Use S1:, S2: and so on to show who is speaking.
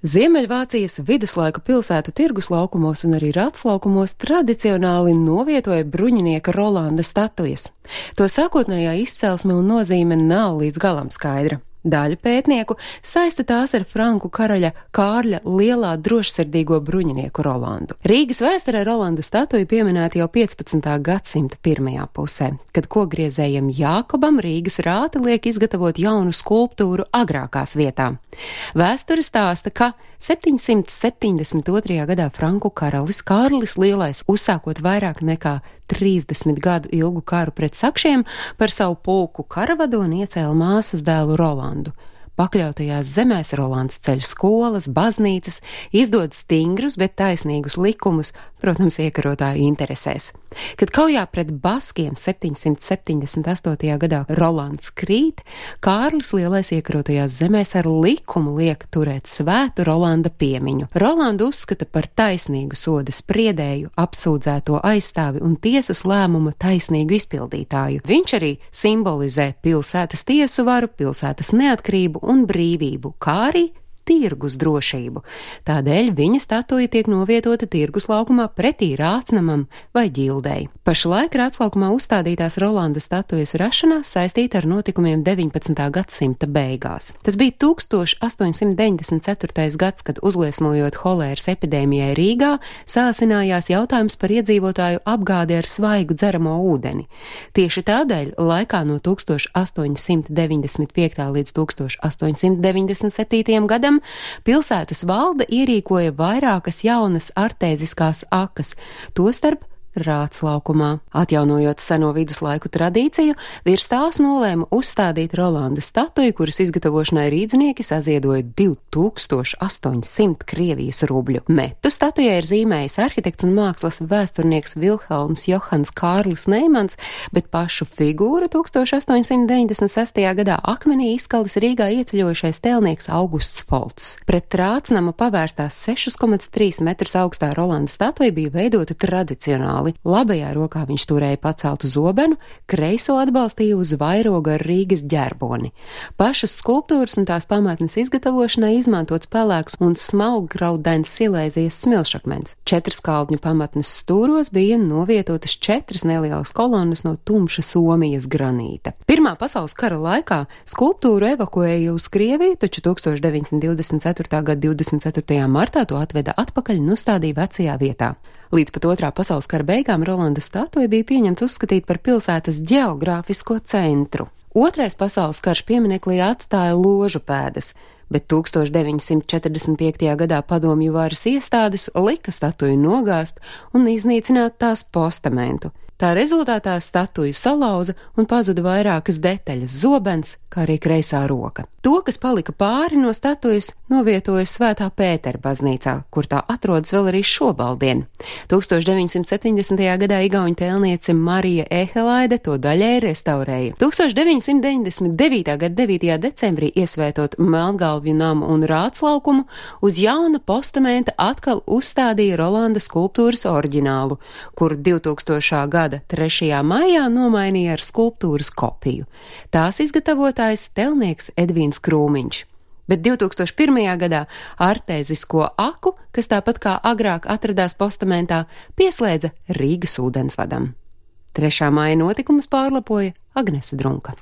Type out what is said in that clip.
S1: Ziemeļvācijas viduslaiku pilsētu tirgus laukumos un arī rats laukumos tradicionāli novietoja bruņinieka Rolanda statujas. To sākotnējā izcelsme un nozīme nav līdz galam skaidra. Daļa pētnieku saista tās ar Franku karaļa Kārļa lielā drošsirdīgo bruņinieku Rolandu. Rīgas vēsturē Rolanda statuja pieminēta jau 15. gadsimta pirmajā pusē, kad kogriezējiem Jākobam Rīgas rāta liek izgatavot jaunu skulptūru agrākās vietā. Vēsture stāsta, ka 772. gadā Franku karalis Kārlis Lielais, uzsākot vairāk nekā 30 gadu ilgu karu pret sakšiem, par savu pulku karavadoni iecēla māsas dēlu Rolandu. Pakļautajās zemēs Rolands ceļ skolas, baznīcas, izdod stingrus, bet taisnīgus likumus, protams, iekarotāju interesēs. Kad kaujā pret Baskiem 778. gadā Rolands krīt, Kārlis Lielais iekarotajās zemēs ar likumu liek turēt svētu Rolanda piemiņu. Rolandu uzskata par taisnīgu soda spriedēju, apsūdzēto aizstāvi un tiesas lēmuma taisnīgu izpildītāju. Viņš arī simbolizē pilsētas tiesu varu, pilsētas neatkarību un brīvību, kā arī tirgus drošību. Tādēļ viņa statuja tiek novietota tirgus laukumā pretī rācnamam vai ģildei. Pašlaik rāclaukumā uzstādītās Rolanda statujas rašanās saistīta ar notikumiem 19. gadsimta beigās. Tas bija 1894. gads, kad uzliesmojot holēras epidēmijai Rīgā, sāsinājās jautājums par iedzīvotāju apgādi ar svaigu dzeramo ūdeni. Tieši tādēļ laikā no 1895. līdz 1897. gadam pilsētas valde ierīkoja vairākas jaunas artēziskās akas, tostarp Rāts laukumā. Atjaunojot seno viduslaiku tradīciju, virs tās nolēma uzstādīt Rolanda statuju, kuras izgatavošanai rīdznieki saziedoja 2800 Krievijas rubļu. Metu statujai ir zīmējis arhitekts un mākslas vēsturnieks Vilhelms Johans Kārlis Neimans, bet pašu figūru 1896. gadā akmenī izkalis Rīgā ieceļojušais tēlnieks Augusts Folts. Pret rācnama pavērstās 6,3 metrus augstā Rolanda statuja bija veidota tradicionāli brāli. Labajā rokā viņš turēja paceltu zobenu, kreiso atbalstīja uz vairoga ar Rīgas ģerboni. Pašas skulptūras un tās pamatnes izgatavošanai izmantots pelēks un smalkgraudains silēzijas smilšakmens. Četras kaldņu pamatnes stūros bija novietotas četras nelielas kolonas no tumša Somijas granīta. Pirmā pasaules kara laikā skulptūru evakuēja uz Krieviju, taču 1924. gada 24. martā to atveda atpakaļ un uzstādīja vecajā vietā. Līdz pat otrā pasaules kara beigām Rolanda statuja bija pieņemts uzskatīt par pilsētas geogrāfisko centru. Otrais pasaules karš pieminekli atstāja ložu pēdas, bet 1945. gadā padomju varas iestādes lika statuju nogāzt un iznīcināt tās postamentu. Tā rezultātā statuju salauza un pazuda vairākas detaļas - zobens, kā arī kreisā roka. To, kas palika pāri no statujas, novietoja Svētā Pētera baznīcā, kur tā atrodas vēl arī šobaldien. 1970. gadā Igauņu tēlniece Marija Ehelaide to daļai restaurēja. 1999. gada 9. decembrī iesvētot Melngalvju namu un Rāclaukumu, uz jauna postamenta atkal uzstādīja Rolanda skulptūras oriģinālu, kuru 2000. gada 3. maijā nomainīja ar skulptūras kopiju. Tās izgatavotājs telnieks Edvīns Krūmiņš. Bet 2001. gadā artēzisko aku, kas tāpat kā agrāk atradās postamentā, pieslēdza Rīgas ūdensvadam. 3. māja notikumus pārlapoja Agnese Drunka.